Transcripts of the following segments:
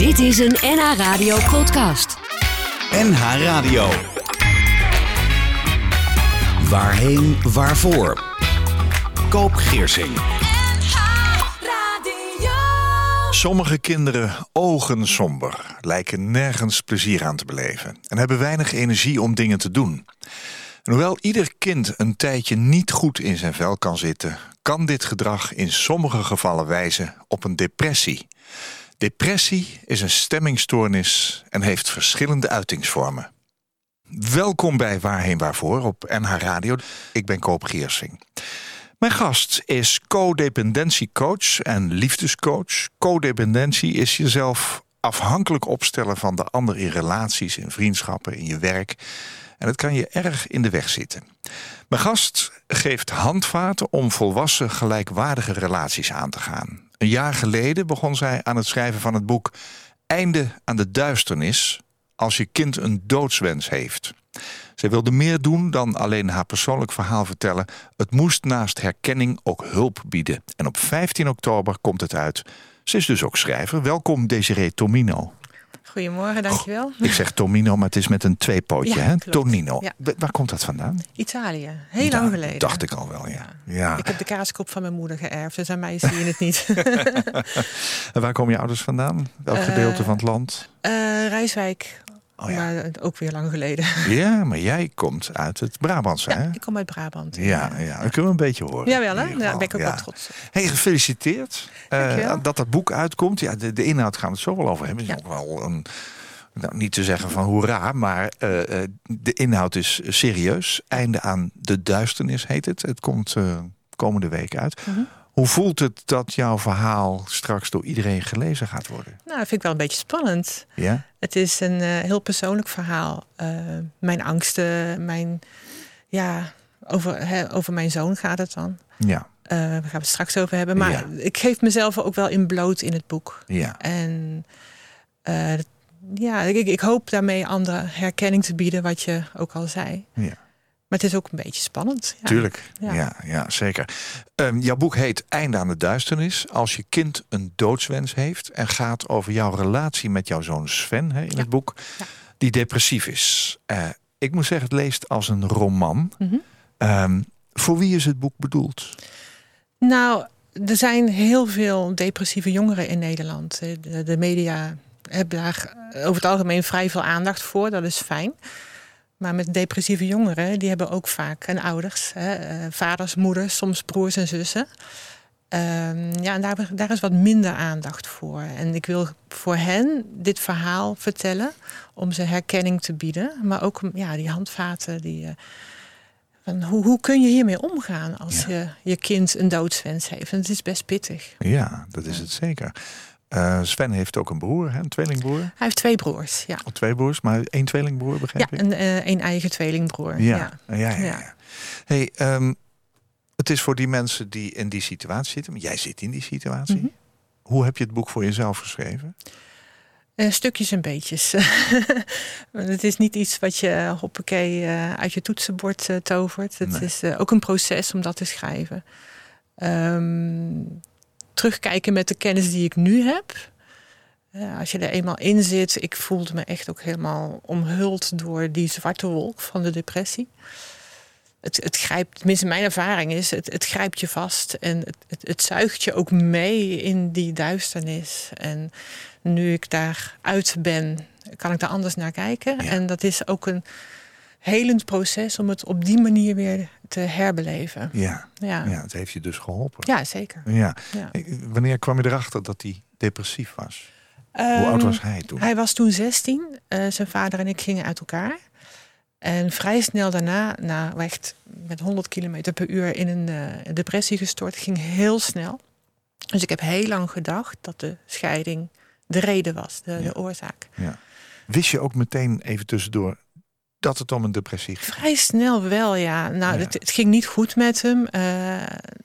Dit is een NH Radio podcast. NH Radio. Waarheen, waarvoor? Koop Geersing. Sommige kinderen, ogen somber, lijken nergens plezier aan te beleven en hebben weinig energie om dingen te doen. En hoewel ieder kind een tijdje niet goed in zijn vel kan zitten, kan dit gedrag in sommige gevallen wijzen op een depressie. Depressie is een stemmingstoornis en heeft verschillende uitingsvormen. Welkom bij Waarheen Waarvoor op NH Radio. Ik ben Koop Geersing. Mijn gast is codependentiecoach en liefdescoach. Codependentie is jezelf afhankelijk opstellen van de ander in relaties, in vriendschappen, in je werk. En het kan je erg in de weg zitten. Mijn gast geeft handvaten om volwassen gelijkwaardige relaties aan te gaan. Een jaar geleden begon zij aan het schrijven van het boek Einde aan de duisternis als je kind een doodswens heeft. Zij wilde meer doen dan alleen haar persoonlijk verhaal vertellen. Het moest naast herkenning ook hulp bieden. En op 15 oktober komt het uit. Ze is dus ook schrijver. Welkom Desiree Tomino. Goedemorgen, dankjewel. Ik zeg Tomino, maar het is met een tweepootje, Ja, hè? klopt. Tonino. Ja. Waar komt dat vandaan? Italië, heel Ja, lang geleden. Dacht ik al wel, ja. ja. Ik heb de kaaskop van mijn moeder geërfd, dus aan mij zie je het niet. En waar komen je ouders vandaan? Welk Eh, gedeelte van het land? Eh Rijswijk, Oh ja. maar ook weer lang geleden. Ja, maar jij komt uit het Brabantse, hè? Ja, ik kom uit Brabant. Ja, ja, dat kunnen we een beetje horen. Jawel, hè? Daar ben ik ook Ja. wel trots op. Hey, gefeliciteerd eh, dat dat boek uitkomt. Ja, de, de inhoud gaan we het zo wel over hebben. Is Ja. ook wel een, nou, niet te zeggen van hoera, maar eh, eh, de inhoud is serieus. Einde aan de duisternis heet het. Het komt komende week uit. Mhm. Hoe voelt het dat jouw verhaal straks door iedereen gelezen gaat worden? Nou, dat vind ik wel een beetje spannend. Ja? Het is een eh, heel persoonlijk verhaal. Eh, mijn angsten, mijn... Ja, over, hè, over mijn zoon gaat het dan. Ja, Eh daar gaan we het straks over hebben. Maar Ja. ik geef mezelf ook wel in bloot in het boek. ja. En ja, ik, ik hoop daarmee anderen herkenning te bieden, wat je ook al zei. ja. Maar het is ook een beetje spannend. Ja. Tuurlijk, ja, Ja. ja, zeker. Ehm, jouw boek heet Einde aan de duisternis. Als je kind een doodswens heeft en gaat over jouw relatie met jouw zoon Sven in Ja. het boek, Ja. die depressief is. Eh, ik moet zeggen, het leest als een roman. Mhm. Ehm, voor wie is het boek bedoeld? Nou, er zijn heel veel depressieve jongeren in Nederland. Eh, De, de media hebben daar over het algemeen vrij veel aandacht voor. Dat is fijn. Maar met depressieve jongeren, die hebben ook vaak een ouders. Hè, eh, vaders, moeders, soms broers en zussen. Ehm, ja, en daar, daar is wat minder aandacht voor. En ik wil voor hen dit verhaal vertellen om ze herkenning te bieden. Maar ook ja, die handvaten, die, eh, van hoe, hoe kun je hiermee omgaan als Ja. je, je kind een doodswens heeft? En het is best pittig. Ja, dat is het zeker. Eh, Sven heeft ook een broer, hè, een tweelingbroer. Hij heeft twee broers, ja. Twee broers, maar één tweelingbroer, Ja, begrijp ik? een, eh, een eigen tweelingbroer. Ja, Ja. ja, ja. ja, Ja. Hey, ehm, het is voor die mensen die in die situatie zitten. maar Jij zit in die situatie. Mhm. Hoe heb je het boek voor jezelf geschreven? Eh, stukjes en beetjes. Het is niet iets wat je hoppakee uit je toetsenbord tovert. Het Nee. is ook een proces om dat te schrijven. Ehm, terugkijken met de kennis die ik nu heb. Eh, als je er eenmaal in zit, ik voelde me echt ook helemaal omhuld door die zwarte wolk van de depressie. Het, het grijpt, tenminste mijn ervaring is, het, het grijpt je vast en het, het, het zuigt je ook mee in die duisternis. En nu ik daar uit ben, kan ik daar anders naar kijken. Ja. En dat is ook een helend proces om het op die manier weer te herbeleven. Ja, Ja, ja het heeft je dus geholpen. ja zeker. Ja. Wanneer kwam je erachter dat hij depressief was? Hoe Ehm, oud was hij toen? Hij was toen 16. Eh, zijn vader en ik gingen uit elkaar. En vrij snel daarna, na echt met 100 km per uur in een eh, depressie gestort, ging heel snel. Dus ik heb heel lang gedacht dat de scheiding de reden was, de, Ja. de oorzaak. Ja. Wist je ook meteen even tussendoor dat het om een depressie ging? Vrij snel wel, ja. Nou, Ja. Het, het ging niet goed met hem. Eh,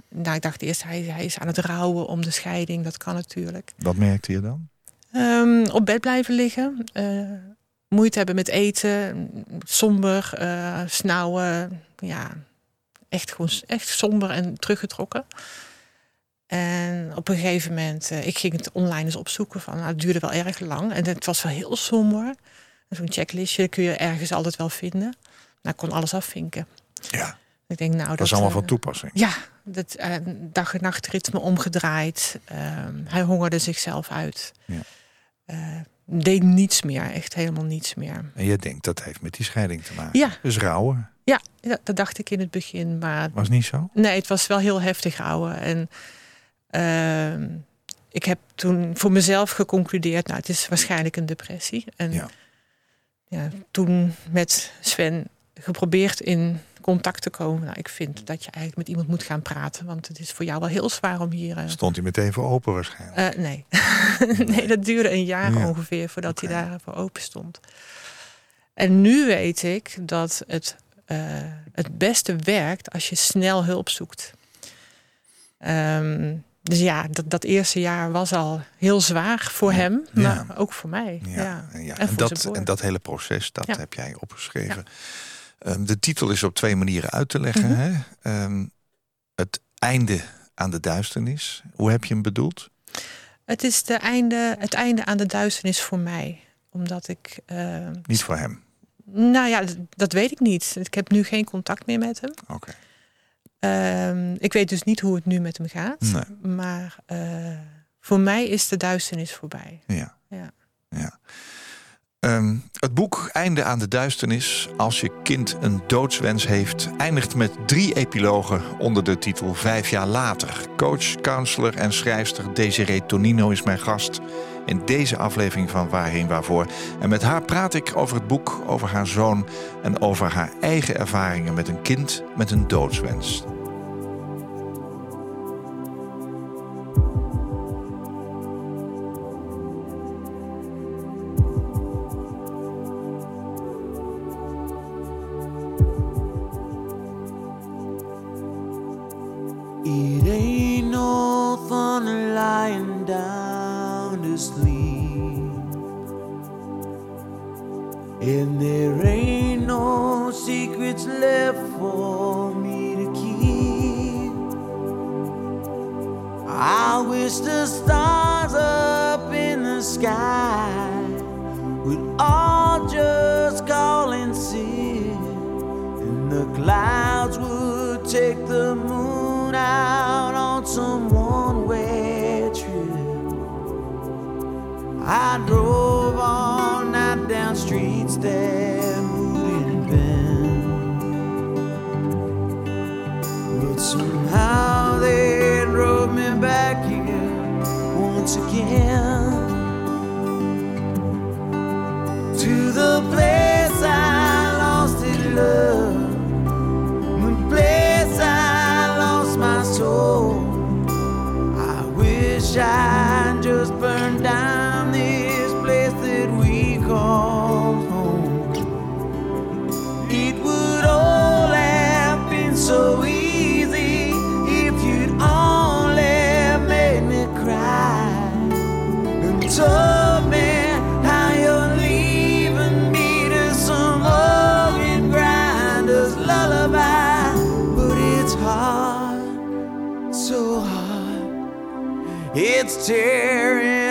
nou, ik dacht eerst, hij, hij is aan het rouwen om de scheiding. Dat kan natuurlijk. Wat merkte je dan? Ehm, op bed blijven liggen. eh, moeite hebben met eten. Somber, eh snauwen. Ja, echt, gewoon, echt somber en teruggetrokken. En op een gegeven moment, uh, ik ging het online eens opzoeken. Van, nou, het duurde wel erg lang en het was wel heel somber. Zo'n checklistje kun je ergens altijd wel vinden. Nou, ik kon alles afvinken. Ja. Ik denk, nou, dat, dat is allemaal uh, van toepassing. Ja, dat uh, dag- en nachtritme omgedraaid. Ehm, hij hongerde zichzelf uit. Ja. deed niets meer, echt helemaal niets meer. En je denkt dat heeft met die scheiding te maken. Ja. Dus rouwen. Ja, dat dacht ik in het begin. Maar was niet zo? Nee, het was wel heel heftig rouwen. En uh, ik heb toen voor mezelf geconcludeerd, nou, het is waarschijnlijk een depressie. En ja. Ja, toen met Sven geprobeerd in contact te komen. Nou, ik vind dat je eigenlijk met iemand moet gaan praten, want het is voor jou wel heel zwaar om hier. Uh... Stond hij meteen voor open waarschijnlijk? Uh, nee. nee, dat duurde een jaar ja. ongeveer voordat okay. hij daarvoor open stond. En nu weet ik dat het uh, het beste werkt als je snel hulp zoekt. Um, dus ja, dat, dat eerste jaar was al heel zwaar voor ja. hem, ja. maar ook voor mij. Ja, ja. En, dat, en dat hele proces, dat heb jij opgeschreven. Um, de titel is op twee manieren uit te leggen. Mhm. hè? Um, het einde aan de duisternis. Hoe heb je hem bedoeld? Het is de einde, het einde aan de duisternis voor mij. Omdat ik... Uh, Niet voor hem? Nou ja, dat, dat, weet ik niet. Ik heb nu geen contact meer met hem. Oké. Okay. Um, ik weet dus niet hoe het nu met hem gaat. Nee. Maar uh, voor mij is de duisternis voorbij. Ja. ja. ja. Um, het boek Einde aan de duisternis, als je kind een doodswens heeft, eindigt met drie epilogen onder de titel Vijf jaar later. Coach, counselor en schrijfster Desiree Tonino is mijn gast in deze aflevering van Waarheen Waarvoor. En met haar praat ik over het boek, over haar zoon en over haar eigen ervaringen met een kind met een doodswens.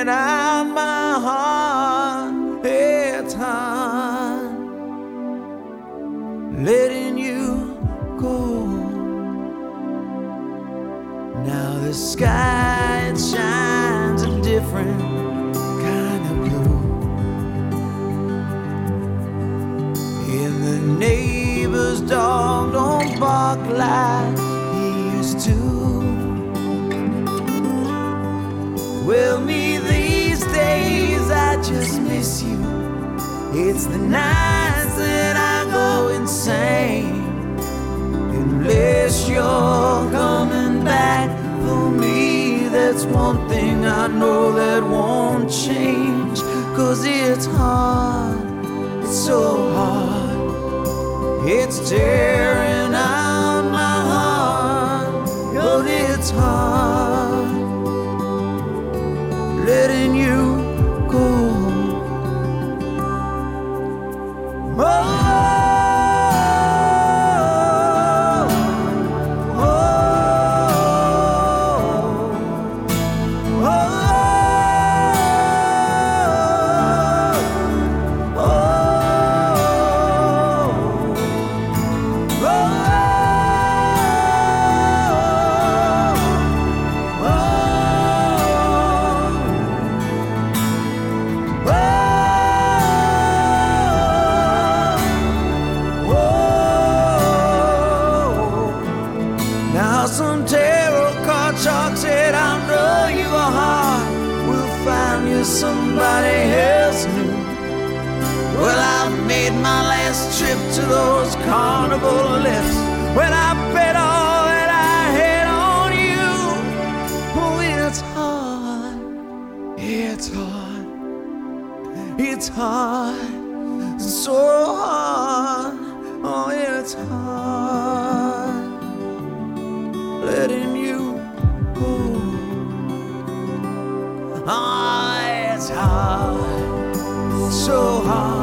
Tearing out my heart. It's hard letting you go. Now the sky it shines a different kind of blue. And the neighbor's dog don't bark like the nights that I go insane. Unless you're coming back for me, that's one thing I know that won't change. Cause it's hard, it's so hard. It's tearing nobody else knew. Well, I made my last trip to those carnival lifts when I bet all that I had on you. Oh, it's hard, it's hard, it's hard, so hard. Oh, it's hard so hard.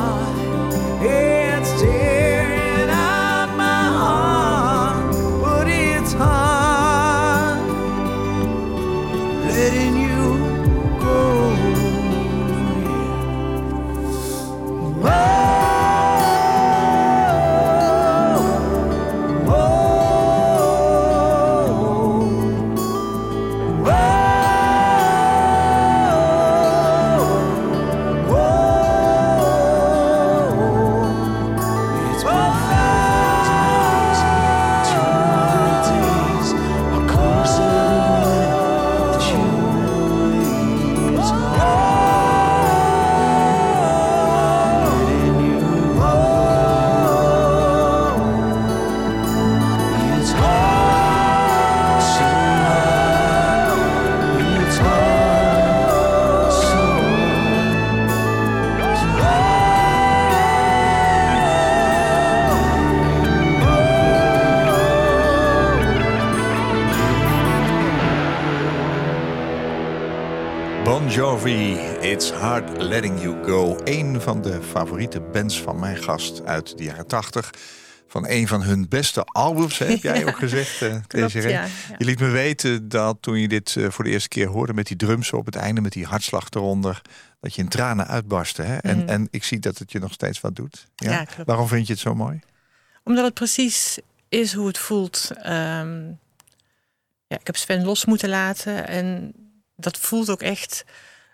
Bon Jovi, It's Hard Letting You Go. Een van de favoriete bands van mijn gast uit de jaren 80. Van een van hun beste albums, hè, heb jij ook gezegd, uh, ja, ja. Je liet me weten dat toen je dit eh, voor de eerste keer hoorde... met die drums op het einde, met die hartslag eronder... dat je in tranen uitbarstte. Hè? En, en ik zie dat het je nog steeds wat doet. Ja. Waarom vind je het zo mooi? Omdat het precies is hoe het voelt. Ehm, ja, ik heb Sven los moeten laten. En dat voelt ook echt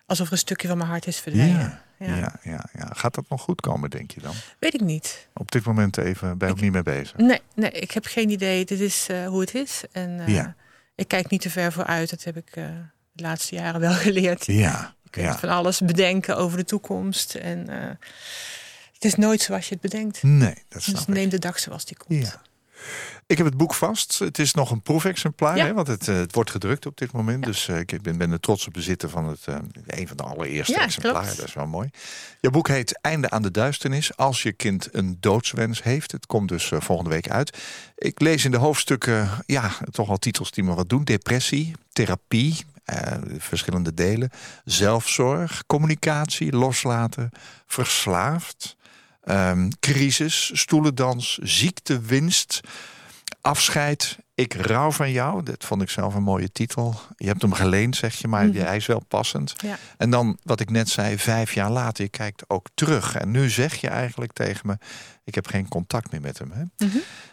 alsof er een stukje van mijn hart is verdwenen. Ja, ja, ja, ja. Gaat dat nog goed komen, denk je dan? Weet ik niet. Op dit moment even ben ook niet mee bezig. Nee, nee, ik heb geen idee. Dit is eh, hoe het is. En eh, Ja. ik kijk niet te ver vooruit. Dat heb ik eh, de laatste jaren wel geleerd. Ja, Je kunt ja. van alles bedenken over de toekomst. En het is nooit zoals je het bedenkt. Nee, dat snap Dus ik. neem de dag zoals die komt. Ja. Ik heb het boek vast. Het is nog een proefexemplaar, Ja. hè, want het, eh, het wordt gedrukt op dit moment. Dus eh, ik ben, ben er trots op bezitter van het, eh, een van de allereerste Ja, exemplaren. klopt. Dat is wel mooi. Je boek heet Einde aan de duisternis. Als je kind een doodswens heeft. Het komt dus volgende week uit. Ik lees in de hoofdstukken ja, toch wel titels die me wat doen. Depressie, therapie, verschillende delen. Zelfzorg, communicatie, loslaten, verslaafd. Ehm, crisis, stoelendans, ziekte, winst, afscheid. Ik rouw van jou. Dat vond ik zelf een mooie titel. Je hebt hem geleend, zeg je, maar Mhm. hij is wel passend. Ja. En dan, wat ik net zei, vijf jaar later, je kijkt ook terug. En nu zeg je eigenlijk tegen me, ik heb geen contact meer met hem. Hè?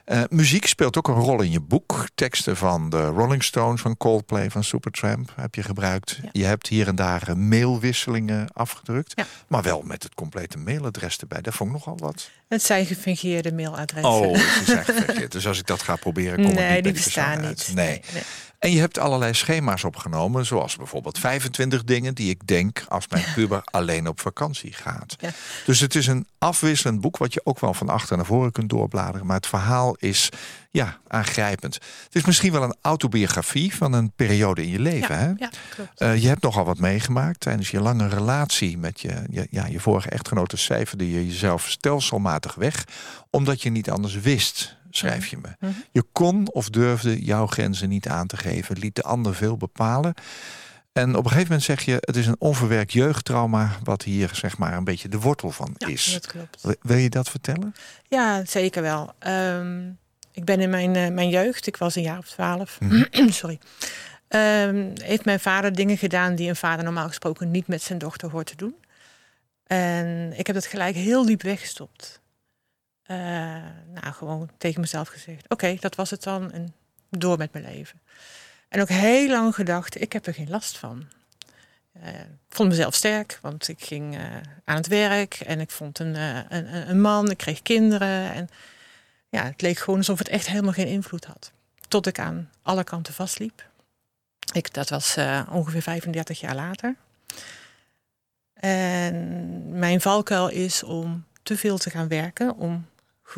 Eh, muziek speelt ook een rol in je boek. Teksten van de Rolling Stones, van Coldplay, van Supertramp heb je gebruikt. Ja. Je hebt hier en daar eh, mailwisselingen afgedrukt. Ja. Maar wel met het complete mailadres erbij. Dat vond ik nogal wat. Het zijn gefingeerde mailadressen. Oh, het verkeerd. Dus als ik dat ga proberen, kom ik nee, niet bij die bestaan niet. Nee. nee. En je hebt allerlei schema's opgenomen, zoals bijvoorbeeld 25 dingen die ik denk als mijn puber alleen op vakantie gaat. Ja. Dus het is een afwisselend boek wat je ook wel van achter naar voren kunt doorbladeren. Maar het verhaal is ja, aangrijpend. Het is misschien wel een autobiografie van een periode in je leven. hè? Ja, klopt. Eh, je hebt nogal wat meegemaakt tijdens je lange relatie met je, je, ja, je vorige echtgenote. Cijferde je jezelf stelselmatig weg, omdat je niet anders wist, schrijf je me. Mhm. Je kon of durfde jouw grenzen niet aan te geven, liet de ander veel bepalen. En op een gegeven moment zeg je, het is een onverwerkt jeugdtrauma, wat hier zeg maar een beetje de wortel van ja, is. dat klopt. Wil- je dat vertellen? Ja, zeker wel. Ehm, ik ben in mijn, eh, mijn jeugd, ik was een jaar of twaalf, Mhm. sorry. Ehm, heeft mijn vader dingen gedaan die een vader normaal gesproken niet met zijn dochter hoort te doen. En ik heb dat gelijk heel diep weggestopt. Eh, nou, gewoon tegen mezelf gezegd: Oké, dat was het dan. En door met mijn leven. En ook heel lang gedacht: Ik heb er geen last van. Eh, vond mezelf sterk, want ik ging eh, aan het werk en ik vond een, een, een- man, ik kreeg kinderen. En ja, het leek gewoon alsof het echt helemaal geen invloed had. Tot ik aan alle kanten vastliep. Ik, dat was ongeveer 35 jaar later. En mijn valkuil is om te veel te gaan werken, om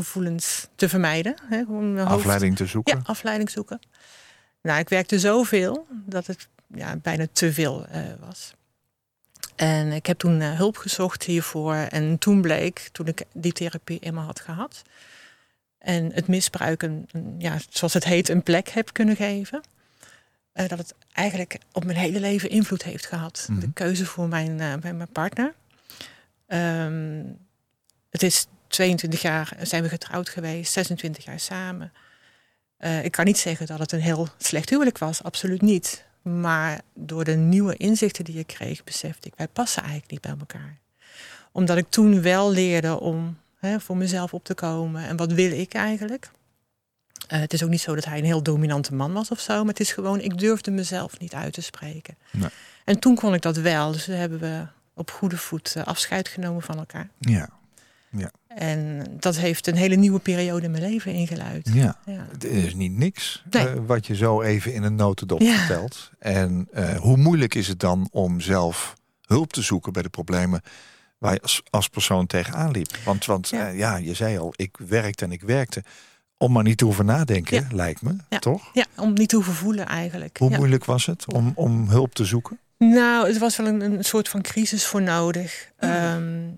gevoelens te vermijden. Hè, om Afleiding te zoeken. Ja, afleiding zoeken. Nou, ik werkte zoveel dat het ja, bijna te veel eh, was. En ik heb toen eh, hulp gezocht hiervoor. En toen bleek, toen ik die therapie eenmaal had gehad... en het misbruik, een, een- ja, zoals het heet, een plek heb kunnen geven... eh, dat het eigenlijk op mijn hele leven invloed heeft gehad. Mhm. De keuze voor mijn, bij mijn partner. Ehm, het is 22 jaar zijn we getrouwd geweest, 26 jaar samen. Eh, ik kan niet zeggen dat het een heel slecht huwelijk was, absoluut niet. Maar door de nieuwe inzichten die ik kreeg, besefte ik, wij passen eigenlijk niet bij elkaar. Omdat ik toen wel leerde om hè, voor mezelf op te komen. En wat wil ik eigenlijk? Eh, het is ook niet zo dat hij een heel dominante man was of zo. Maar het is gewoon, ik durfde mezelf niet uit te spreken. Nee. En toen kon ik dat wel. Dus hebben we op goede voet eh, afscheid genomen van elkaar. Ja. En dat heeft een hele nieuwe periode in mijn leven ingeluid. ja. Ja. Het is niet niks Nee. eh, wat je zo even in een notendop Ja. vertelt. En eh, hoe moeilijk is het dan om zelf hulp te zoeken bij de problemen waar je als, als persoon tegenaan liep? Want, want Ja. ja. ja, je zei al, ik werkte en ik werkte. Om maar niet te hoeven nadenken, Ja. lijkt me, Ja. toch? Ja, om niet te hoeven voelen eigenlijk. Hoe ja. moeilijk was het om, om hulp te zoeken? Nou, het was wel een, een soort van crisis voor nodig. Ehm,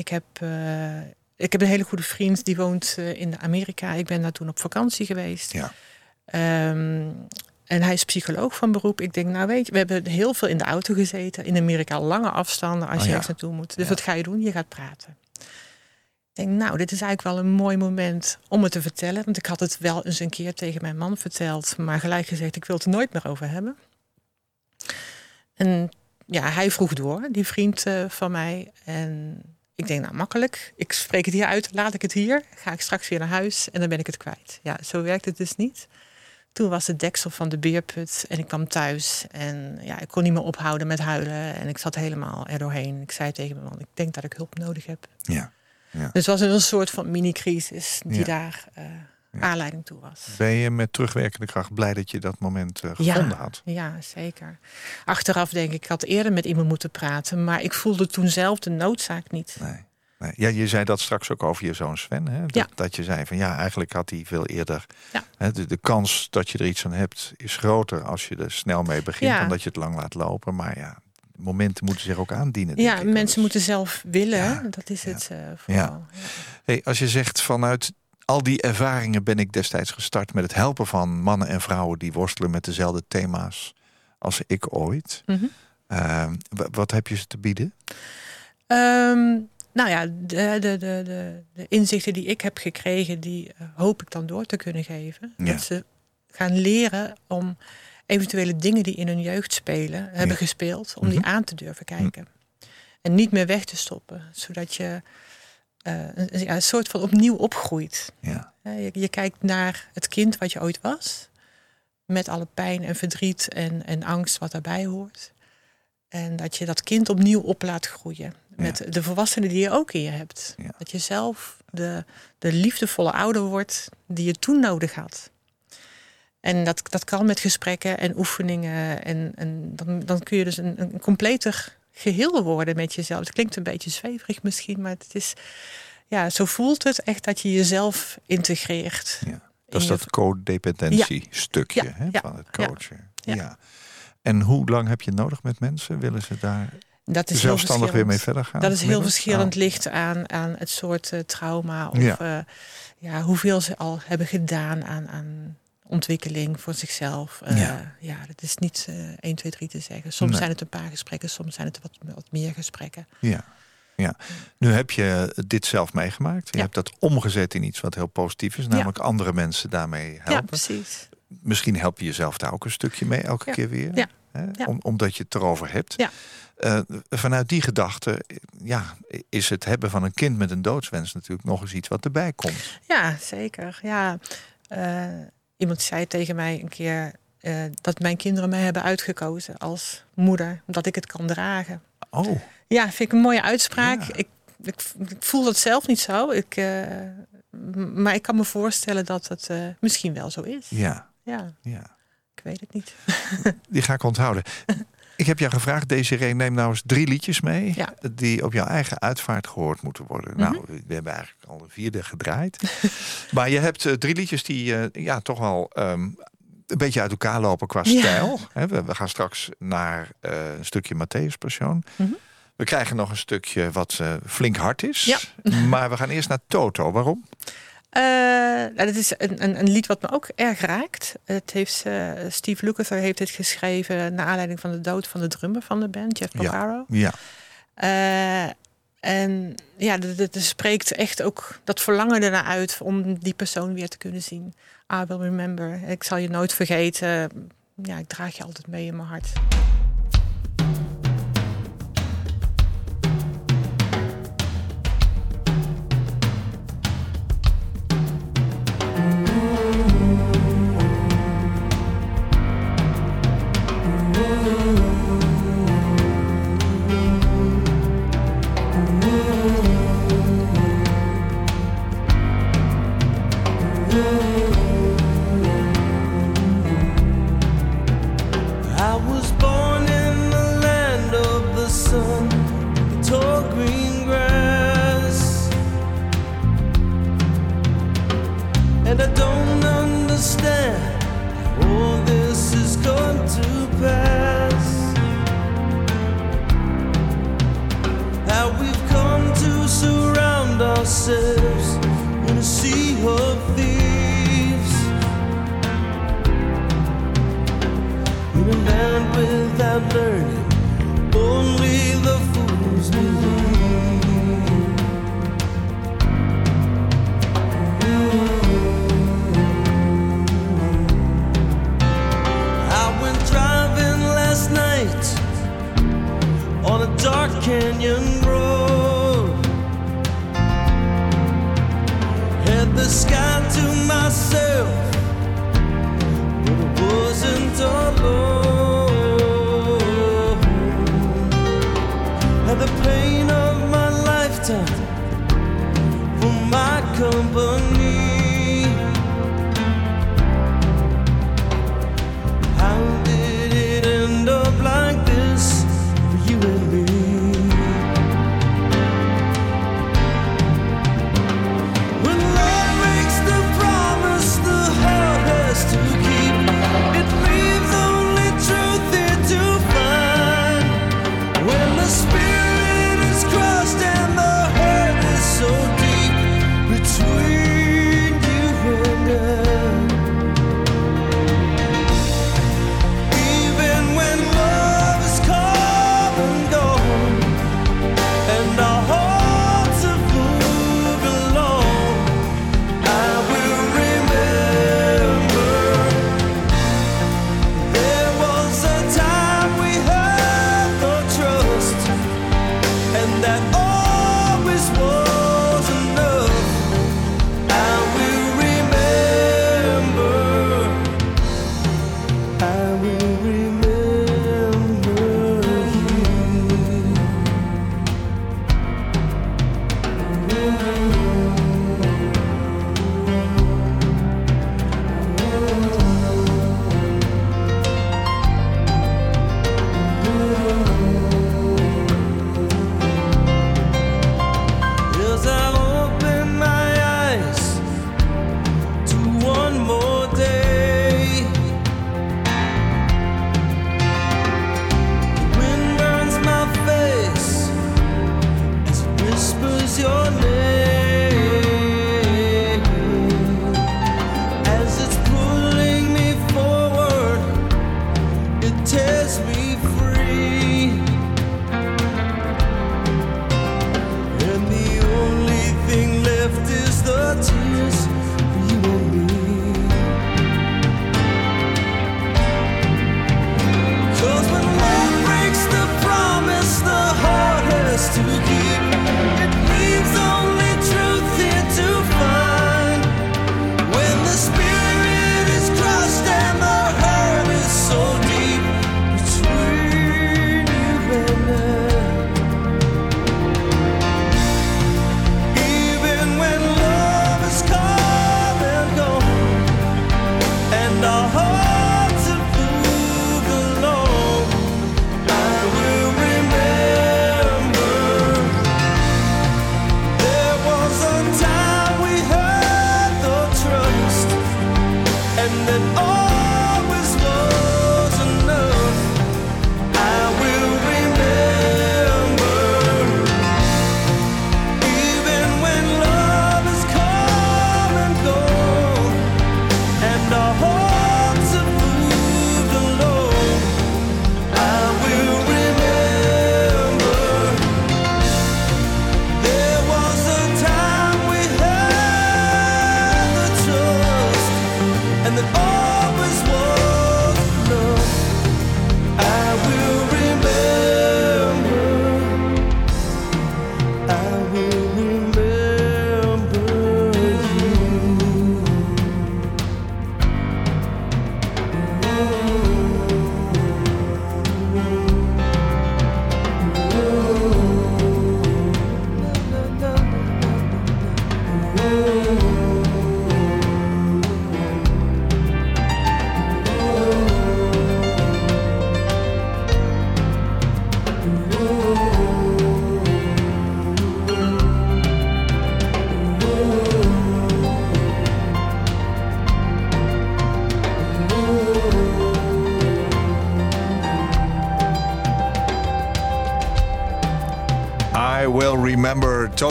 ik, heb, eh, ik heb een hele goede vriend die woont eh, in Amerika. Ik ben daar toen op vakantie geweest. Ja. Ehm, en hij is psycholoog van beroep. Ik denk, nou weet je, we hebben heel veel in de auto gezeten. In Amerika lange afstanden als Oh je ja. ergens naartoe moet. Dus Ja. wat ga je doen? Je gaat praten. Ik denk, nou, dit is eigenlijk wel een mooi moment om het te vertellen. Want ik had het wel eens een keer tegen mijn man verteld. Maar gelijk gezegd, ik wil het er nooit meer over hebben. En ja, hij vroeg door, die vriend eh, van mij. En ik denk, nou makkelijk. Ik spreek het hier uit, laat ik het hier. Ga ik straks weer naar huis en dan ben ik het kwijt. Ja, zo werkt het dus niet. Toen was het deksel van de beerput en ik kwam thuis. En ja, ik kon niet meer ophouden met huilen. En ik zat helemaal er doorheen. Ik zei tegen mijn man, ik denk dat ik hulp nodig heb. Ja. Dus het was een soort van mini-crisis die Ja. daar eh, Ja. aanleiding toe was. Ben je met terugwerkende kracht blij dat je dat moment eh, gevonden had? Ja, zeker. Achteraf denk ik, ik had eerder met iemand moeten praten, maar ik voelde toen zelf de noodzaak niet. Nee. nee. Ja, je zei dat straks ook over je zoon Sven. Hè? Dat, Ja. dat je zei van ja, eigenlijk had hij veel eerder. Ja. Hè, de, de kans dat je er iets aan hebt is groter als je er snel mee begint Ja. dan dat je het lang laat lopen. Maar ja, momenten moeten zich ook aandienen. Ja, ik mensen moeten zelf willen, Ja, dat is ja. het eh vooral. Ja. Hey, als je zegt vanuit al die ervaringen ben ik destijds gestart met het helpen van mannen en vrouwen die worstelen met dezelfde thema's als ik ooit. Mhm. Ehm, wa- wat heb je ze te bieden? Ehm, nou ja, de, de, de, de, inzichten die ik heb gekregen, die eh, hoop ik dan door te kunnen geven. Ja. Dat ze gaan leren om eventuele dingen die in hun jeugd spelen, hebben Ja. gespeeld, om Mhm. die aan te durven kijken. En niet meer weg te stoppen, zodat je een, ja, een soort van opnieuw opgroeit. Ja, Je, je kijkt naar het kind wat je ooit was. Met alle pijn en verdriet en, en angst wat daarbij hoort. En dat je dat kind opnieuw op laat groeien. Met de volwassenen die je ook in je hebt. Ja. Dat je zelf de, de liefdevolle ouder wordt die je toen nodig had. En dat, dat kan met gesprekken en oefeningen. En, en dan, dan kun je dus een, een completer geheel worden met jezelf. Het klinkt een beetje zweverig misschien, maar het is... Ja, zo voelt het echt dat je jezelf integreert. ja. Dat is dat codependentie stukje Ja, van het coachen. Ja. ja. En hoe lang heb je nodig met mensen? Willen ze daar Dat is zelfstandig weer mee verder gaan? Dat is heel verschillend. Oh. Ligt aan, aan het soort eh, trauma. Of Ja. ja. ja, hoeveel ze al hebben gedaan aan, aan ontwikkeling voor zichzelf. Eh, Ja. ja. dat is niet eh 1, 2, 3 te zeggen. Soms Nee. zijn het een paar gesprekken, soms zijn het wat, wat meer gesprekken. Ja. ja. Nu heb je dit zelf meegemaakt. Je Ja. hebt dat omgezet in iets wat heel positief is. Namelijk andere mensen daarmee Ja, helpen. precies. Misschien help je jezelf daar ook een stukje mee elke Ja. keer weer. Ja. Hè? Ja. Om, omdat je het erover hebt. Ja. Eh, vanuit die gedachte ja, is het hebben van een kind met een doodswens natuurlijk nog eens iets wat erbij komt. Ja, zeker. Ja, eh, iemand zei tegen mij een keer eh, dat mijn kinderen mij hebben uitgekozen als moeder, omdat ik het kan dragen. Oh, Ja, vind ik een mooie uitspraak. Ja. Ik, ik, ik voel dat zelf niet zo. Ik, eh, maar ik kan me voorstellen dat het eh, misschien wel zo is. ja, Ja, ja. ik weet het niet. Die ga ik onthouden. Ik heb jou gevraagd, Desiree, neem nou eens drie liedjes mee... Ja. die op jouw eigen uitvaart gehoord moeten worden. Mhm. Nou, we hebben eigenlijk al een vierde gedraaid. maar je hebt eh, drie liedjes die eh, ja, toch wel ehm, een beetje uit elkaar lopen qua Ja. stijl. We, we gaan straks naar eh, een stukje Matthäus Passion. Mhm. We krijgen nog een stukje wat flink hard is. Ja. maar we gaan eerst naar Toto. Waarom? Nou, dat is een, een, een lied wat me ook erg raakt. Het heeft, eh, Steve Lukather heeft het geschreven naar aanleiding van de dood van de drummer van de band, Jeff. Porcaro. Ja. Eh, en ja, het spreekt echt ook dat verlangen ernaar uit om die persoon weer te kunnen zien. I will remember. Ik zal je nooit vergeten. Ja, ik draag je altijd mee in mijn hart.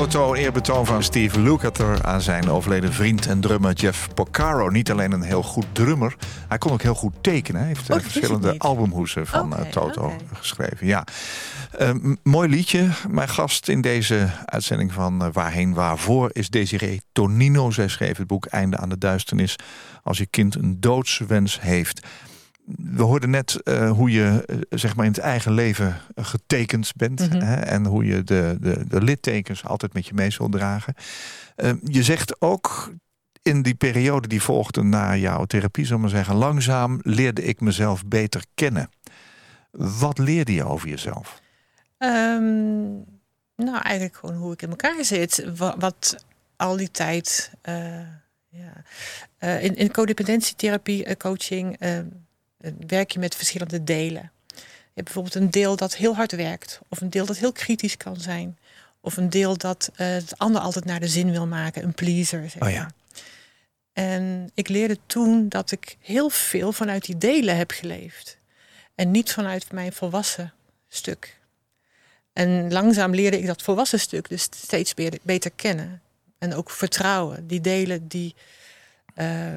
Toto, eerbetoon van Steve Lukather aan zijn overleden vriend en drummer Jeff Porcaro. Niet alleen een heel goed drummer, hij kon ook heel goed tekenen. Hij heeft eh, Oh, ik verschillende albumhoesen van eh, Toto geschreven. Ja. Eh, mooi liedje. Mijn gast in deze uitzending van eh, Waarheen Waarvoor is Desiree Tonino. Zij schreef het boek Einde aan de Duisternis. Als je kind een doodswens heeft. We hoorden net eh, hoe je eh, zeg maar in het eigen leven eh, getekend bent. Mhm. hè, en hoe je de, de, de littekens altijd met je mee zult dragen. Eh, je zegt ook in die periode die volgde na jouw therapie, zullen maar zeggen, langzaam leerde ik mezelf beter kennen. Wat leerde je over jezelf? Ehm, nou, eigenlijk gewoon hoe ik in elkaar zit. Wat, wat al die tijd. eh, ja. In, in codependentietherapie, coaching, eh, eh, werk je met verschillende delen. Je hebt bijvoorbeeld een deel dat heel hard werkt, of een deel dat heel kritisch kan zijn, of een deel dat eh, het ander altijd naar de zin wil maken, een pleaser. Zeg Oh ja. maar. En ik leerde toen dat ik heel veel vanuit die delen heb geleefd. En niet vanuit mijn volwassen stuk. En langzaam leerde ik dat volwassen stuk dus steeds beter, beter kennen. En ook vertrouwen. Die delen die eh,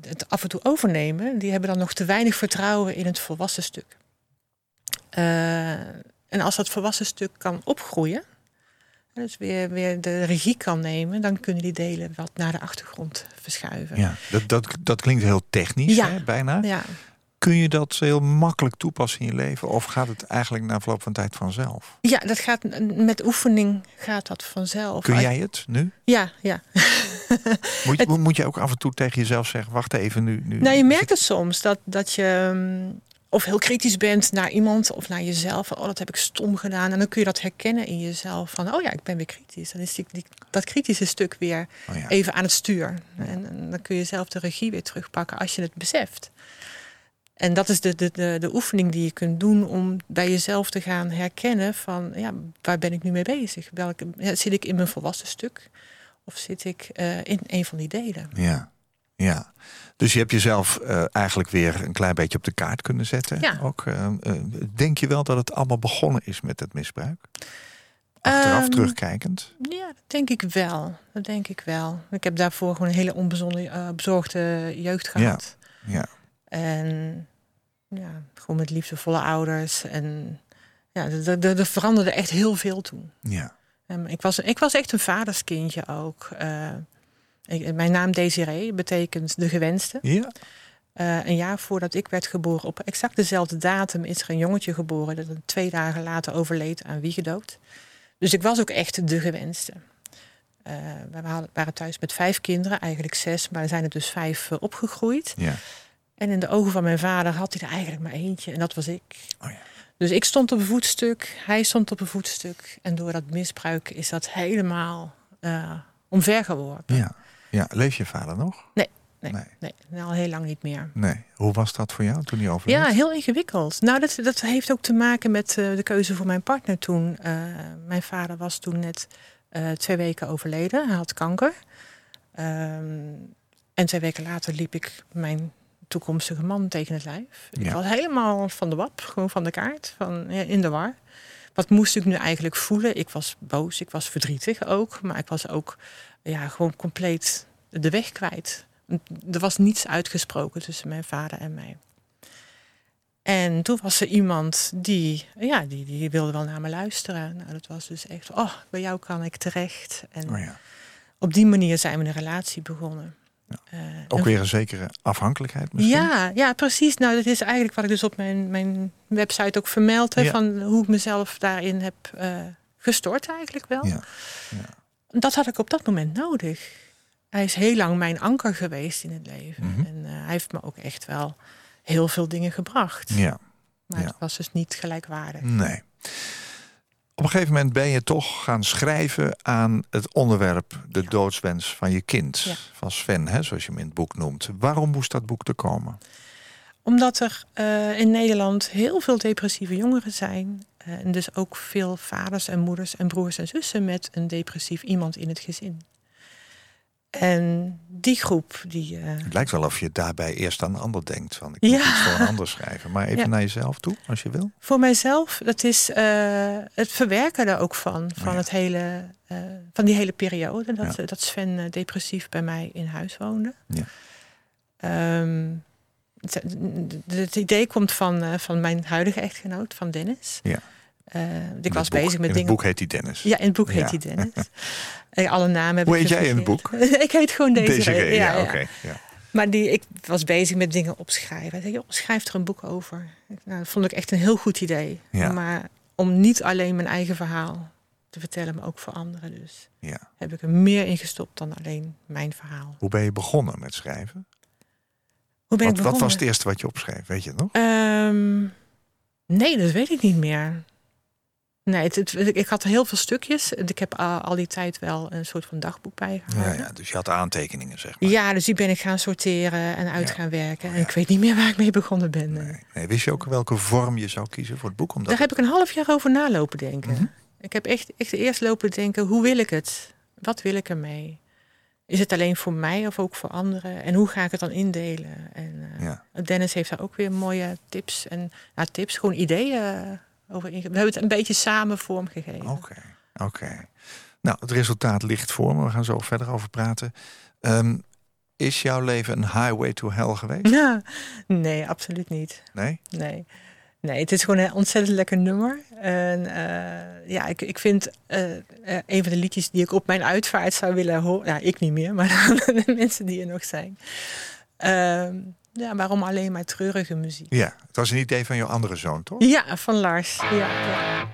het af en toe overnemen, die hebben dan nog te weinig vertrouwen in het volwassen stuk. Eh, en als dat volwassen stuk kan opgroeien, dus weer, weer de regie kan nemen, dan kunnen die delen wat naar de achtergrond verschuiven. Ja, dat, dat, dat klinkt heel technisch, Ja. hè, bijna. Ja. Kun je dat heel makkelijk toepassen in je leven? Of gaat het eigenlijk na verloop van tijd vanzelf? Ja, dat gaat met oefening gaat dat vanzelf. Kun jij het nu? Ja, ja. Moet je, moet je ook af en toe tegen jezelf zeggen, wacht even nu. nu Nou, je merkt het soms dat, dat je mm, of heel kritisch bent naar iemand of naar jezelf. Van, oh, dat heb ik stom gedaan. En dan kun je dat herkennen in jezelf. Van, oh ja, ik ben weer kritisch. Dan is die, die, dat kritische stuk weer Oh ja. even aan het stuur. En, en dan kun je zelf de regie weer terugpakken als je het beseft. En dat is de, de, de, de oefening die je kunt doen om bij jezelf te gaan herkennen van ja, waar ben ik nu mee bezig? Welke, zit ik in mijn volwassen stuk? Of zit ik eh, in een van die delen? Ja, ja. Dus je hebt jezelf eh, eigenlijk weer een klein beetje op de kaart kunnen zetten. Ja. Ook, eh, denk je wel dat het allemaal begonnen is met het misbruik? Achteraf Ehm, terugkijkend. Ja, dat denk ik wel. Dat denk ik wel. Ik heb daarvoor gewoon een hele onbezonde, eh, bezorgde jeugd gehad. Ja. En ja, gewoon met liefdevolle ouders. En ja, er veranderde echt heel veel toen. Ja. En ik, was, ik was echt een vaderskindje ook. Eh, ik- mijn naam Desiree betekent de gewenste. Ja. Eh, een jaar voordat ik werd geboren, op exact dezelfde datum, is er een jongetje geboren dat een twee dagen later overleed aan wiegedood. Dus ik was ook echt de gewenste. Eh, we waren- waren thuis met vijf kinderen, eigenlijk zes, maar er zijn er dus vijf opgegroeid. Ja. En in de ogen van mijn vader had hij er eigenlijk maar eentje en dat was ik. Oh ja. Dus ik stond op een voetstuk, hij stond op een voetstuk. En door dat misbruik is dat helemaal eh, omver geworpen. Ja. ja. Leef je vader nog? Nee, Nee. nee, al heel lang niet meer. Nee. Hoe was dat voor jou toen hij overleed? Ja, heel ingewikkeld. Nou, dat, dat heeft ook te maken met eh, de keuze voor mijn partner toen. Eh, mijn vader was toen net eh, twee weken overleden. Hij had kanker. Ehm, en twee weken later liep ik mijn toekomstige man tegen het lijf. Ik Ja. was helemaal van de wap, gewoon van de kaart, van, ja, in de war. Wat moest ik nu eigenlijk voelen? Ik was boos, ik was verdrietig ook, maar ik was ook ja, gewoon compleet de weg kwijt. Er was niets uitgesproken tussen mijn vader en mij. En toen was er iemand die, ja, die, die wilde wel naar me luisteren. Nou, dat was dus echt, oh, bij jou kan ik terecht. En Oh ja. op die manier zijn we een relatie begonnen. Eh, Ook weer een zekere afhankelijkheid misschien? ja, ja, precies. Nou, dat is eigenlijk wat ik dus op mijn, mijn website ook vermeld heb. Ja. Van hoe ik mezelf daarin heb eh, gestort eigenlijk wel. Ja. Dat had ik op dat moment nodig. Hij is heel lang mijn anker geweest in het leven. Mhm. En eh, hij heeft me ook echt wel heel veel dingen gebracht. Ja, Maar ja. het was dus niet gelijkwaardig. nee. Op een gegeven moment ben je toch gaan schrijven aan het onderwerp de doodswens van je kind. Ja. Van Sven, hè, zoals je hem in het boek noemt. Waarom moest dat boek er komen? Omdat er eh, in Nederland heel veel depressieve jongeren zijn. eh, en dus ook veel vaders en moeders en broers en zussen met een depressief iemand in het gezin. En die groep, die. eh, Het lijkt wel of je daarbij eerst aan een ander denkt. Van, ik moet Ja. iets voor een ander schrijven. Maar even Ja. naar jezelf toe, als je wil. voor mijzelf, dat is eh, het verwerken er ook van. Van, Oh ja. het hele, eh, van die hele periode dat, dat Sven depressief bij mij in huis woonde. Ja. Ehm, het, het idee komt van, van mijn huidige echtgenoot, van Dennis. Ja. Eh, ik In was het boek- bezig met in dingen. het boek heet hij Dennis. Ja, in het boek heet Ja. hij Dennis. Eh, Alle namen heb Hoe ik heet jij in het gefuseerd. ik heet gewoon deze. Deze ja, oké. ja. Maar die, ik was bezig met dingen opschrijven. Hij zei, joh, schrijf er een boek over. Ik- Nou, dat vond ik echt een heel goed idee. Ja. Maar om niet alleen mijn eigen verhaal te vertellen, maar ook voor anderen. Dus ja. heb ik er meer in gestopt dan alleen mijn verhaal. Hoe ben je begonnen met schrijven? Hoe ben Wat, ik wat begonnen? was het eerste wat je opschreef? Weet je het nog? Ehm, nee, dat weet ik niet meer. Nee, het, het- ik had heel veel stukjes. Ik heb al, al die tijd wel een soort van dagboek bijgehouden. ja, dus je had aantekeningen, zeg maar. Ja, dus die ben ik gaan sorteren en uit Ja. gaan werken. Oh, En ja. ik weet niet meer waar ik mee begonnen ben. Nee. Nee, wist je ook welke vorm je zou kiezen voor het boek? Omdat Daar heb ik een half jaar over nalopen denken. Mhm. Ik heb echt, echt eerst lopen denken, hoe wil ik het? Wat wil ik ermee? Is het alleen voor mij of ook voor anderen? En hoe ga ik het dan indelen? En eh. Dennis heeft daar ook weer mooie tips en nou, tips, gewoon ideeën eh, over inge- We hebben het een beetje samen vormgegeven. Oké, oké. Nou, het resultaat ligt voor me. We gaan zo verder over praten. Ehm, is jouw leven een highway to hell geweest? Ja, nee, absoluut niet. Nee? Nee. Nee, het is gewoon een ontzettend lekker nummer. En eh, ja, ik, ik vind eh, eh, een van de liedjes die ik op mijn uitvaart zou willen horen. Ja, ik niet meer, maar de mensen die er nog zijn. Ja, waarom alleen maar treurige muziek? Ja, het was een idee van jouw andere zoon, toch? Ja, van Lars. Ja, ja.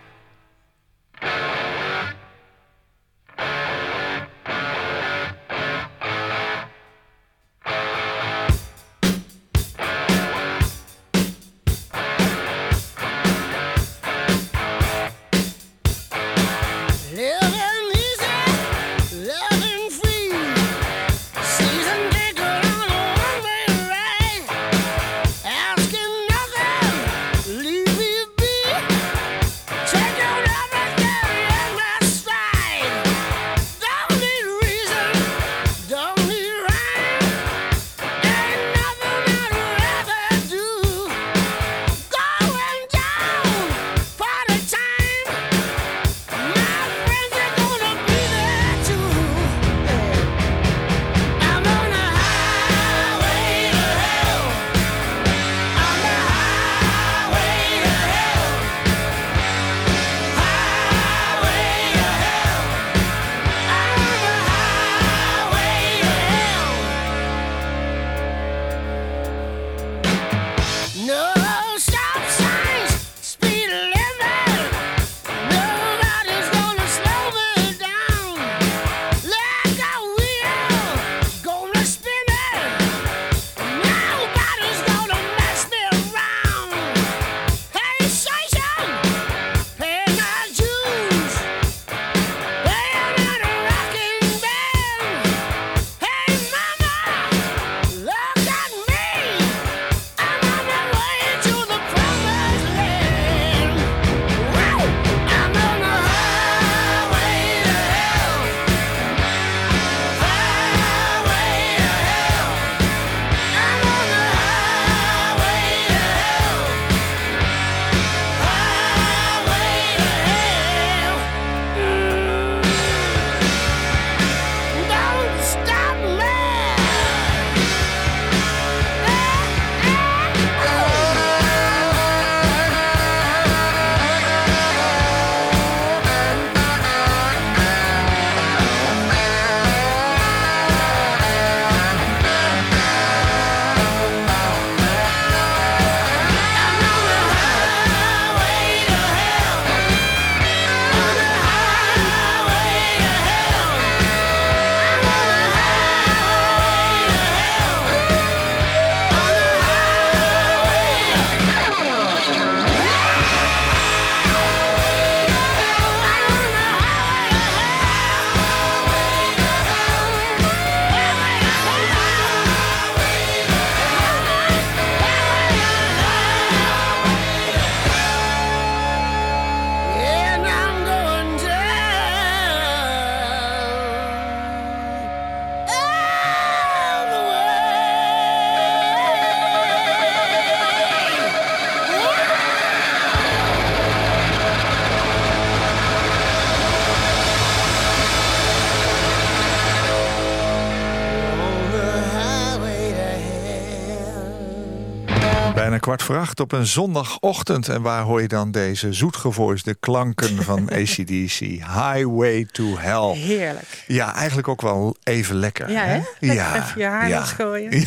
Kwart voor acht op een zondagochtend. En waar hoor je dan deze zoetgevoisde klanken van ACDC? Highway to Hell. Heerlijk. Ja, eigenlijk ook wel even lekker. Ja, hè? Lekker even je haar ja. losgooien.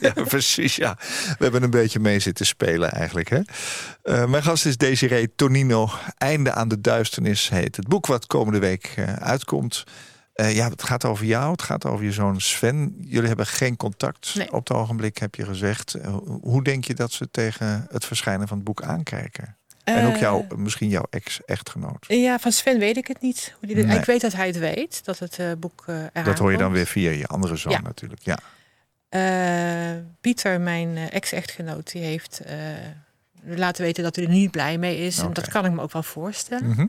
ja, precies. Ja. We hebben een beetje mee zitten spelen eigenlijk. Hè? Eh, mijn gast is Desiree Tonino. Einde aan de duisternis heet het boek wat komende week eh, uitkomt. Eh, ja, het gaat over jou, het gaat over je zoon Sven. Jullie hebben geen contact Nee. op het ogenblik, heb je gezegd. Eh, hoe denk je dat ze tegen het verschijnen van het boek aankijken? en ook Eh, jouw, misschien jouw ex-echtgenoot. Ja, van Sven weet ik het niet. Hoe die dit- Nee. Ik weet dat hij het weet, dat het eh, boek eh eraan Dat hoor je dan komt. weer via je andere zoon Ja. natuurlijk. Ja. Eh, Pieter, mijn eh, ex-echtgenoot, die heeft eh, laten weten dat hij er niet blij mee is. En dat kan ik me ook wel voorstellen. Mhm.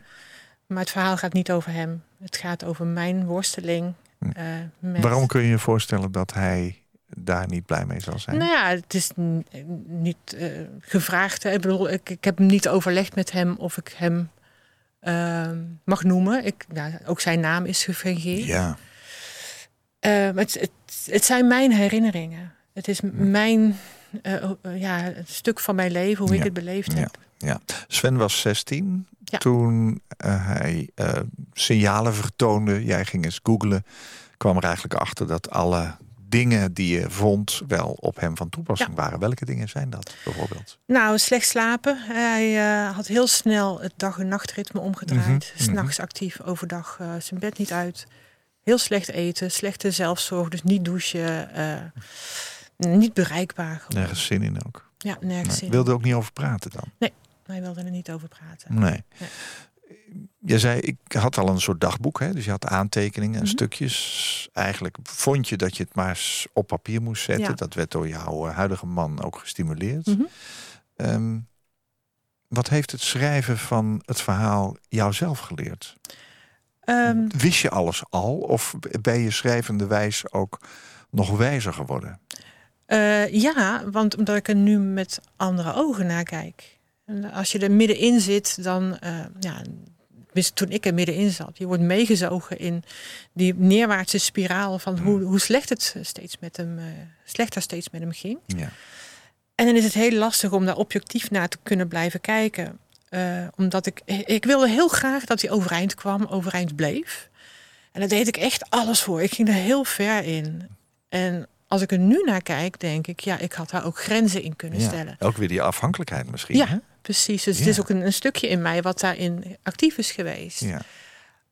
Maar het verhaal gaat niet over hem. Het gaat over mijn worsteling. Hm. eh, met... Waarom kun je je voorstellen dat hij daar niet blij mee zal zijn? Nou ja, het is niet eh, gevraagd. Ik bedoel, ik, ik heb niet overlegd met hem of ik hem ehm, mag noemen. Ik, ja, ook zijn naam is gefingeerd. Ja, Eh, het, het, het zijn mijn herinneringen. Het is m- mijn ja, een stuk van mijn leven, hoe Ja. ik het beleefd Ja. heb. ja. Sven was 16 Ja. toen eh, hij eh, signalen vertoonde. Jij ging eens googlen. Kwam er eigenlijk achter dat alle dingen die je vond wel op hem van toepassing Ja. waren. Welke dingen zijn dat bijvoorbeeld? Nou, slecht slapen. Hij eh, had heel snel het dag- en nachtritme omgedraaid. Mhm, S'nachts actief, overdag zijn bed niet uit. Heel slecht eten, slechte zelfzorg, dus niet douchen. niet bereikbaar. gewoon. Nergens zin in ook. Ja, nergens Nee. zin. Wilde ook niet over praten dan? Hij wilde er niet over praten. Nee. Nee. Je zei, ik had al een soort dagboek, hè? dus je had aantekeningen en Mhm. stukjes. Eigenlijk vond je dat je het maar op papier moest zetten. Ja. Dat werd door jouw eh, huidige man ook gestimuleerd. Mhm. Ehm, wat heeft het schrijven van het verhaal jou zelf geleerd? Ehm, Wist je alles al? Of ben je schrijvende wijs ook nog wijzer geworden? Eh, ja, want omdat ik er nu met andere ogen naar kijk. En als je er middenin zit, dan, eh, ja, toen ik er middenin zat, je wordt meegezogen in die neerwaartse spiraal van hoe, hoe slecht het steeds met hem, eh, slechter steeds met hem ging. Ja. En dan is het heel lastig om daar objectief naar te kunnen blijven kijken. Eh, omdat ik, ik wilde heel graag dat hij overeind kwam, overeind bleef. En daar deed ik echt alles voor. Ik ging er heel ver in. En als ik er nu naar kijk, denk ik, ja, ik had daar ook grenzen in kunnen Ja. stellen. Ook weer die afhankelijkheid misschien. Ja, hè? Precies. Dus Ja. het is ook een, een stukje in mij wat daarin actief is geweest. ja.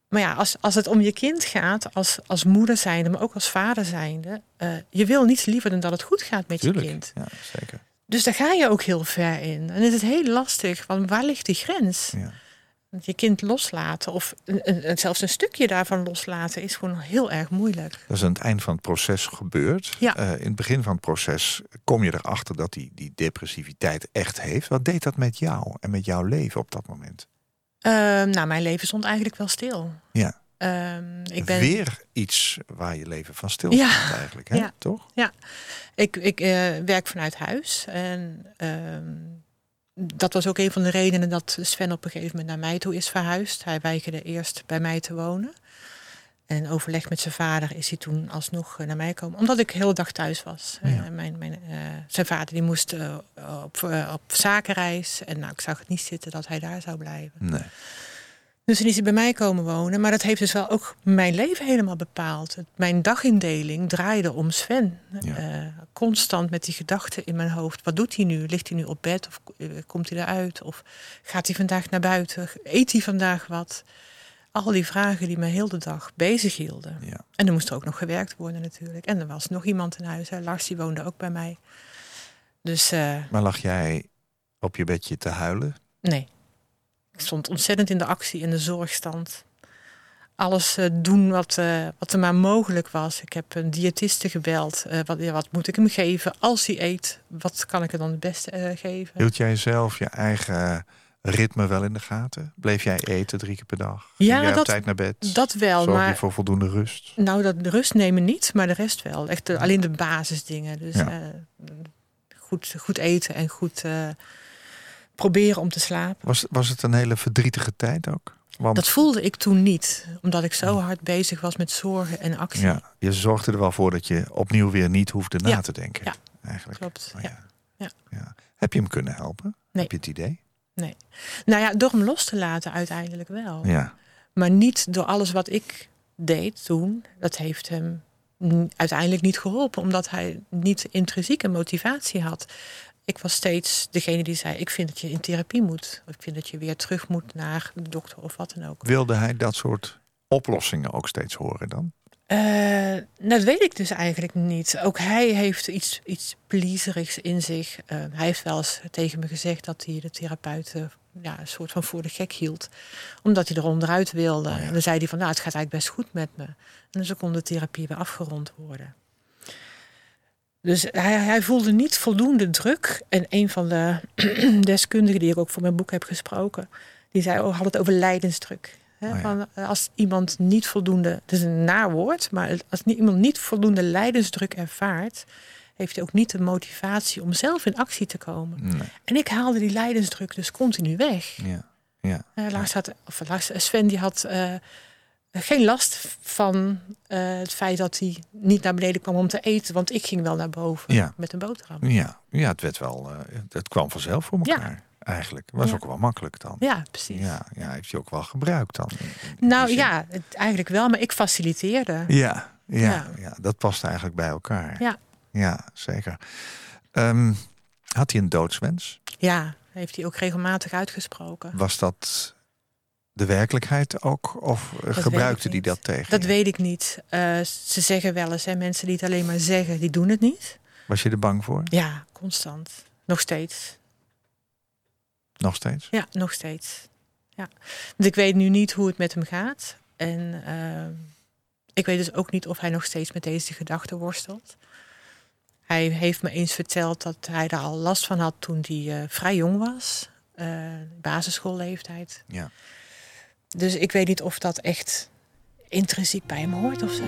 Maar ja, als, als het om je kind gaat, als, als moeder zijnde, maar ook als vader zijnde, eh, je wil niets liever dan dat het goed gaat met Tuurlijk. je kind. Ja, zeker. Dus daar ga je ook heel ver in. En is het heel lastig, want waar ligt die grens? Ja. Want je kind loslaten of een, zelfs een stukje daarvan loslaten is gewoon heel erg moeilijk. Dat is aan het eind van het proces gebeurd. Ja. Eh, in het begin van het proces kom je erachter dat die, die depressiviteit echt heeft. Wat deed dat met jou en met jouw leven op dat moment? Ehm, nou, mijn leven stond eigenlijk wel stil. Ja. Ehm, ik ben, Weer iets waar je leven van stil Ja. staat eigenlijk, hè? Ja. toch? Ik, ik eh, werk vanuit huis. En ehm, dat was ook een van de redenen dat Sven op een gegeven moment naar mij toe is verhuisd. Hij weigerde eerst bij mij te wonen. En in overleg met zijn vader is hij toen alsnog eh, naar mij komen. Omdat ik de hele dag thuis was. Ja. Eh, mijn, mijn, eh, zijn vader die moest op, op zakenreis. En nou, ik zag het niet zitten dat hij daar zou blijven. Nee. Dus toen is hij bij mij komen wonen. Maar dat heeft dus wel ook mijn leven helemaal bepaald. Mijn dagindeling draaide om Sven. Ja. Eh, constant met die gedachten in mijn hoofd. Wat doet hij nu? Ligt hij nu op bed? Of eh, komt hij eruit? Of gaat hij vandaag naar buiten? Eet hij vandaag wat? Al die vragen die me heel de dag bezig hielden. Ja. En er moest er ook nog gewerkt worden natuurlijk. En er was nog iemand in huis. Hè. Lars die woonde ook bij mij. Dus eh, Maar lag jij op je bedje te huilen? Nee. Ik stond ontzettend in de actie, in de zorgstand. Alles eh, doen wat, eh, wat er maar mogelijk was. Ik heb een diëtiste gebeld. Eh, wat, ja, wat moet ik hem geven als hij eet? Wat kan ik er dan het beste geven? Hield jij zelf je eigen ritme wel in de gaten? Bleef jij eten drie keer per dag? Ging Ja, jij op dat- tijd naar bed? Dat wel, Zorg je maar voor voldoende rust? nou, dat rust nemen niet, maar de rest wel. Echt de- alleen de basisdingen. Dus Ja. goed, goed eten en goed proberen om te slapen. Was, was het een hele verdrietige tijd ook? Want Dat voelde ik toen niet, omdat ik zo hard bezig was met zorgen en actie. ja, je zorgde er wel voor dat je opnieuw weer niet hoefde na Ja. te denken. Ja. Eigenlijk. Klopt. Oh, ja. Ja. Ja. Heb je hem kunnen helpen? Nee. Heb je het idee? Nou ja, door hem los te laten uiteindelijk wel. Ja. Maar niet door alles wat ik deed toen. Dat heeft hem uiteindelijk niet geholpen, omdat hij niet intrinsieke motivatie had. Ik was steeds degene die zei: Ik vind dat je in therapie moet. Of ik vind dat je weer terug moet naar de dokter of wat dan ook. Wilde hij dat soort oplossingen ook steeds horen dan? Eh, dat weet ik dus eigenlijk niet. Ook hij heeft iets, iets pleaserigs in zich. Eh, hij heeft wel eens tegen me gezegd dat hij de therapeuten ja, een soort van voor de gek hield. Omdat hij er onderuit wilde. Oh ja. En dan zei hij van, nou, het gaat eigenlijk best goed met me. En dus dan kon de therapie weer afgerond worden. Dus hij, hij voelde niet voldoende druk. En een van de deskundigen die ik ook voor mijn boek heb gesproken... die zei, oh, had het over lijdensdruk. Oh ja. van, eh, als iemand niet voldoende, het is een naar woord, maar als iemand niet voldoende lijdensdruk ervaart, heeft hij ook niet de motivatie om zelf in actie te komen. Nee. En ik haalde die lijdensdruk dus continu weg. Ja. Ja. Eh, Lars had, of Lars, Sven die had eh, geen last van eh, het feit dat hij niet naar beneden kwam om te eten, want ik ging wel naar boven Ja. met een boterham. Ja. ja, het werd wel. eh, het kwam vanzelf voor Ja. elkaar. Eigenlijk. Was Ja. ook wel makkelijk dan. Ja, precies. Ja, ja, heeft hij ook wel gebruikt dan. Nou ja, het, eigenlijk wel, maar ik faciliteerde. Ja, ja, ja. Ja. dat past eigenlijk bij elkaar. Ja. Ja, zeker. Ehm, had hij een doodswens? Ja, heeft hij ook regelmatig uitgesproken. Was dat de werkelijkheid ook? Of eh, gebruikte niet. dat tegen? Dat je? weet ik niet. Eh, ze zeggen wel eens, hè, mensen die het alleen maar zeggen, die doen het niet. Was je er bang voor? Ja, constant. Nog steeds. Nog steeds? Ja, nog steeds. Ja. Want ik weet nu niet hoe het met hem gaat. En eh, ik weet dus ook niet of hij nog steeds met deze gedachten worstelt. Hij heeft me eens verteld dat hij daar al last van had toen hij vrij jong was. basisschoolleeftijd. Ja. Dus ik weet niet of dat echt intrinsiek bij hem hoort of zo.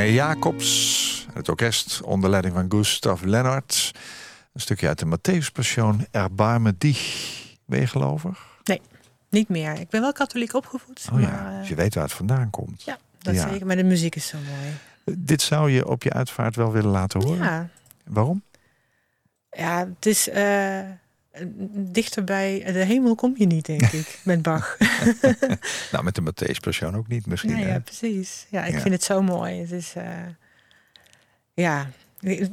René Jacobs, het orkest onder leiding van Gustav Lennart. Een stukje uit de Matthäus-passion, Erbarme dich. Ben je gelovig? Niet meer. Ik ben wel katholiek opgevoed. Oh ja, maar, eh, dus je weet waar het vandaan komt. ja, dat Ja. zeker. Maar de muziek is zo mooi. Dit zou je op je uitvaart wel willen laten horen? Ja, Waarom? ja het is eh, dichter bij de hemel kom je niet, denk ik, met Bach. Nou, met de Matthäus-passion ook niet misschien. Nee, ja, precies. Ja, ik Ja. vind het zo mooi. Het is, eh, ja,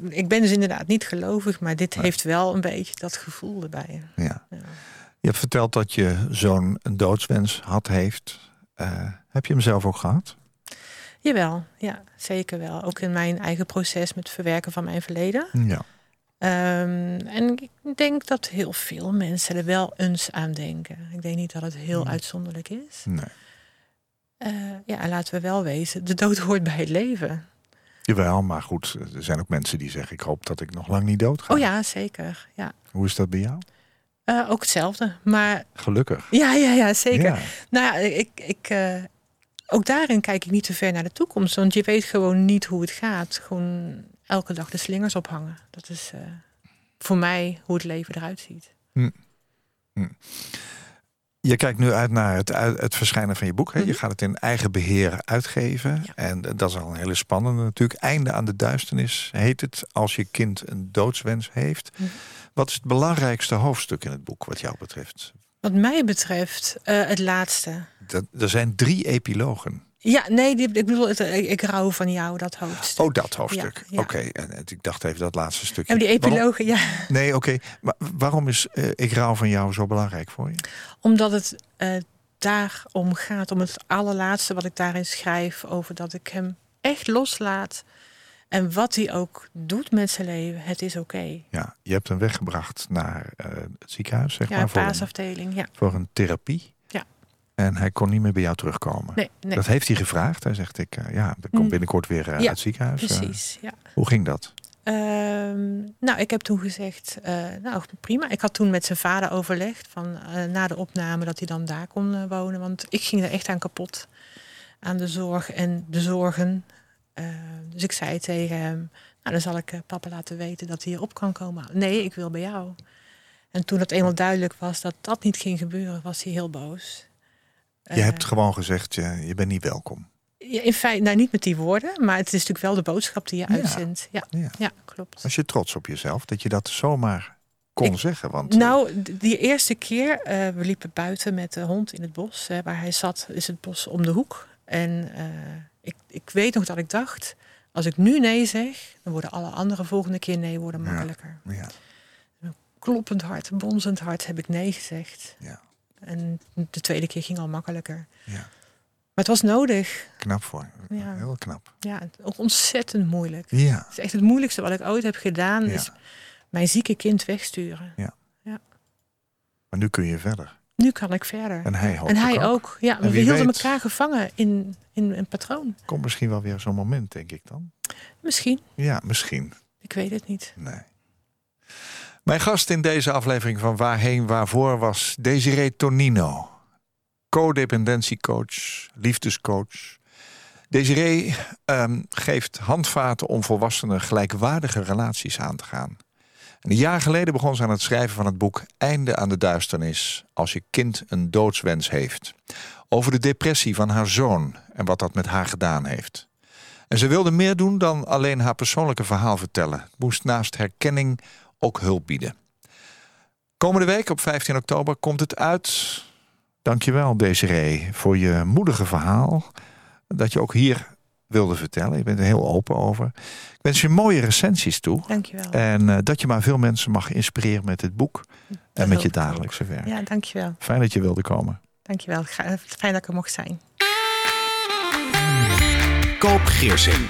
ik ben dus inderdaad niet gelovig, maar dit Nee. heeft wel een beetje dat gevoel erbij. Ja. Ja. Je hebt verteld dat je zo'n doodswens had, heeft. Eh, heb je hem zelf ook gehad? Jawel, ja, zeker wel. Ook in mijn eigen proces met het verwerken van mijn verleden. Ja. Ehm, en ik denk dat heel veel mensen er wel eens aan denken. Ik denk niet dat het heel Hmm. uitzonderlijk is. Nee. Eh, ja, en laten we wel wezen, de dood hoort bij het leven. Jawel, maar goed, er zijn ook mensen die zeggen... ik hoop dat ik nog lang niet dood ga. Oh ja, zeker. Ja. Hoe is dat bij jou? Eh, ook hetzelfde. Maar Gelukkig. ja, ja, ja, zeker. Ja. Nou ja, ik, ik, eh, ook daarin kijk ik niet te ver naar de toekomst. Want je weet gewoon niet hoe het gaat. Gewoon elke dag de slingers ophangen. Dat is eh, voor mij hoe het leven eruit ziet. Je kijkt nu uit naar het, het verschijnen van je boek. Hè? Je Mhm. gaat het in eigen beheer uitgeven. Ja. En dat is al een hele spannende natuurlijk. Einde aan de duisternis heet het. Als je kind een doodswens heeft. Mhm. Wat is het belangrijkste hoofdstuk in het boek wat jou betreft? Wat mij betreft, eh, het laatste. Dat, er zijn drie epilogen. Ja, nee, ik bedoel, het, ik, rouw van jou, dat hoofdstuk. Oh, dat hoofdstuk. Ja, ja. Oké, en en ik dacht even dat laatste stukje. En die Waarom- epilogen, ja. Nee, oké. Maar waarom is eh, Ik rouw van jou zo belangrijk voor je? Omdat het eh daarom gaat, om het allerlaatste wat ik daarin schrijf, over dat ik hem echt loslaat. En wat hij ook doet met zijn leven, het is oké. Ja, je hebt hem weggebracht naar eh, het ziekenhuis, zeg Ja, maar, voor een, paasafdeling, ja. voor een therapie. En hij kon niet meer bij jou terugkomen. Nee, nee, Dat heeft hij gevraagd. Hij zegt, ik, eh, ja, ik kom Mm. binnenkort weer eh, Ja, uit het ziekenhuis. Eh, precies, ja. hoe ging dat? Ehm, nou, ik heb toen gezegd, nou prima. Ik had toen met zijn vader overlegd van na de opname dat hij dan daar kon wonen. Want ik ging er echt aan kapot. Aan de zorg en de zorgen. Eh, dus ik zei tegen hem, nou dan zal ik papa laten weten dat hij hier op kan komen. Nee, ik wil bij jou. En toen het eenmaal duidelijk was dat dat niet ging gebeuren, was hij heel boos. Je Eh, hebt gewoon gezegd, je, je bent niet welkom. ja, in feite, nou niet met die woorden, maar het is natuurlijk wel de boodschap die je Ja. uitzendt. Ja, Ja. ja klopt. Was je trots op jezelf dat je dat zomaar kon Ik- zeggen? Want eh, Nou, die eerste keer, eh, we liepen buiten met de hond in het bos. Waar hij zat, is het bos om de hoek. En eh, ik, ik weet nog dat ik dacht, als ik nu nee zeg, dan worden alle andere volgende keer nee worden makkelijker. ja, Kloppend hart, bonzend hart heb ik nee gezegd. Ja. En de tweede keer ging al makkelijker. ja, Maar het was nodig. knap voor. Ja. Heel knap. Ja, ook ontzettend moeilijk. Ja, Het is echt het moeilijkste wat ik ooit heb gedaan, Ja. is mijn zieke kind wegsturen. maar nu kun je verder. Nu kan ik verder. En hij En hij ook. ook. Ja, we hielden weet- elkaar gevangen in, in een patroon. Komt misschien wel weer zo'n moment, denk ik dan. Misschien. Ja, misschien. Ik weet het niet. Nee. Mijn gast in deze aflevering van Waarheen Waarvoor was Desiree Tonino. Codependentiecoach, liefdescoach. Desiree ehm, geeft handvaten om volwassenen gelijkwaardige relaties aan te gaan. En een jaar geleden begon ze aan het schrijven van het boek Einde aan de duisternis als je kind een doodswens heeft. Over de depressie van haar zoon en wat dat met haar gedaan heeft. En ze wilde meer doen dan alleen haar persoonlijke verhaal vertellen. Het moest naast herkenning ook hulp bieden. Komende week op 15 oktober komt het uit. Dankjewel Desiree voor je moedige verhaal. Dat je ook hier wilde vertellen. Je bent er heel open over. Ik wens je mooie recensies toe. Dankjewel. En eh, dat je maar veel mensen mag inspireren met het boek. en met je ook. dagelijkse werk. Ja, dankjewel. Fijn dat je wilde komen. Dankjewel. Fijn dat ik er mocht zijn. Koop Geersing.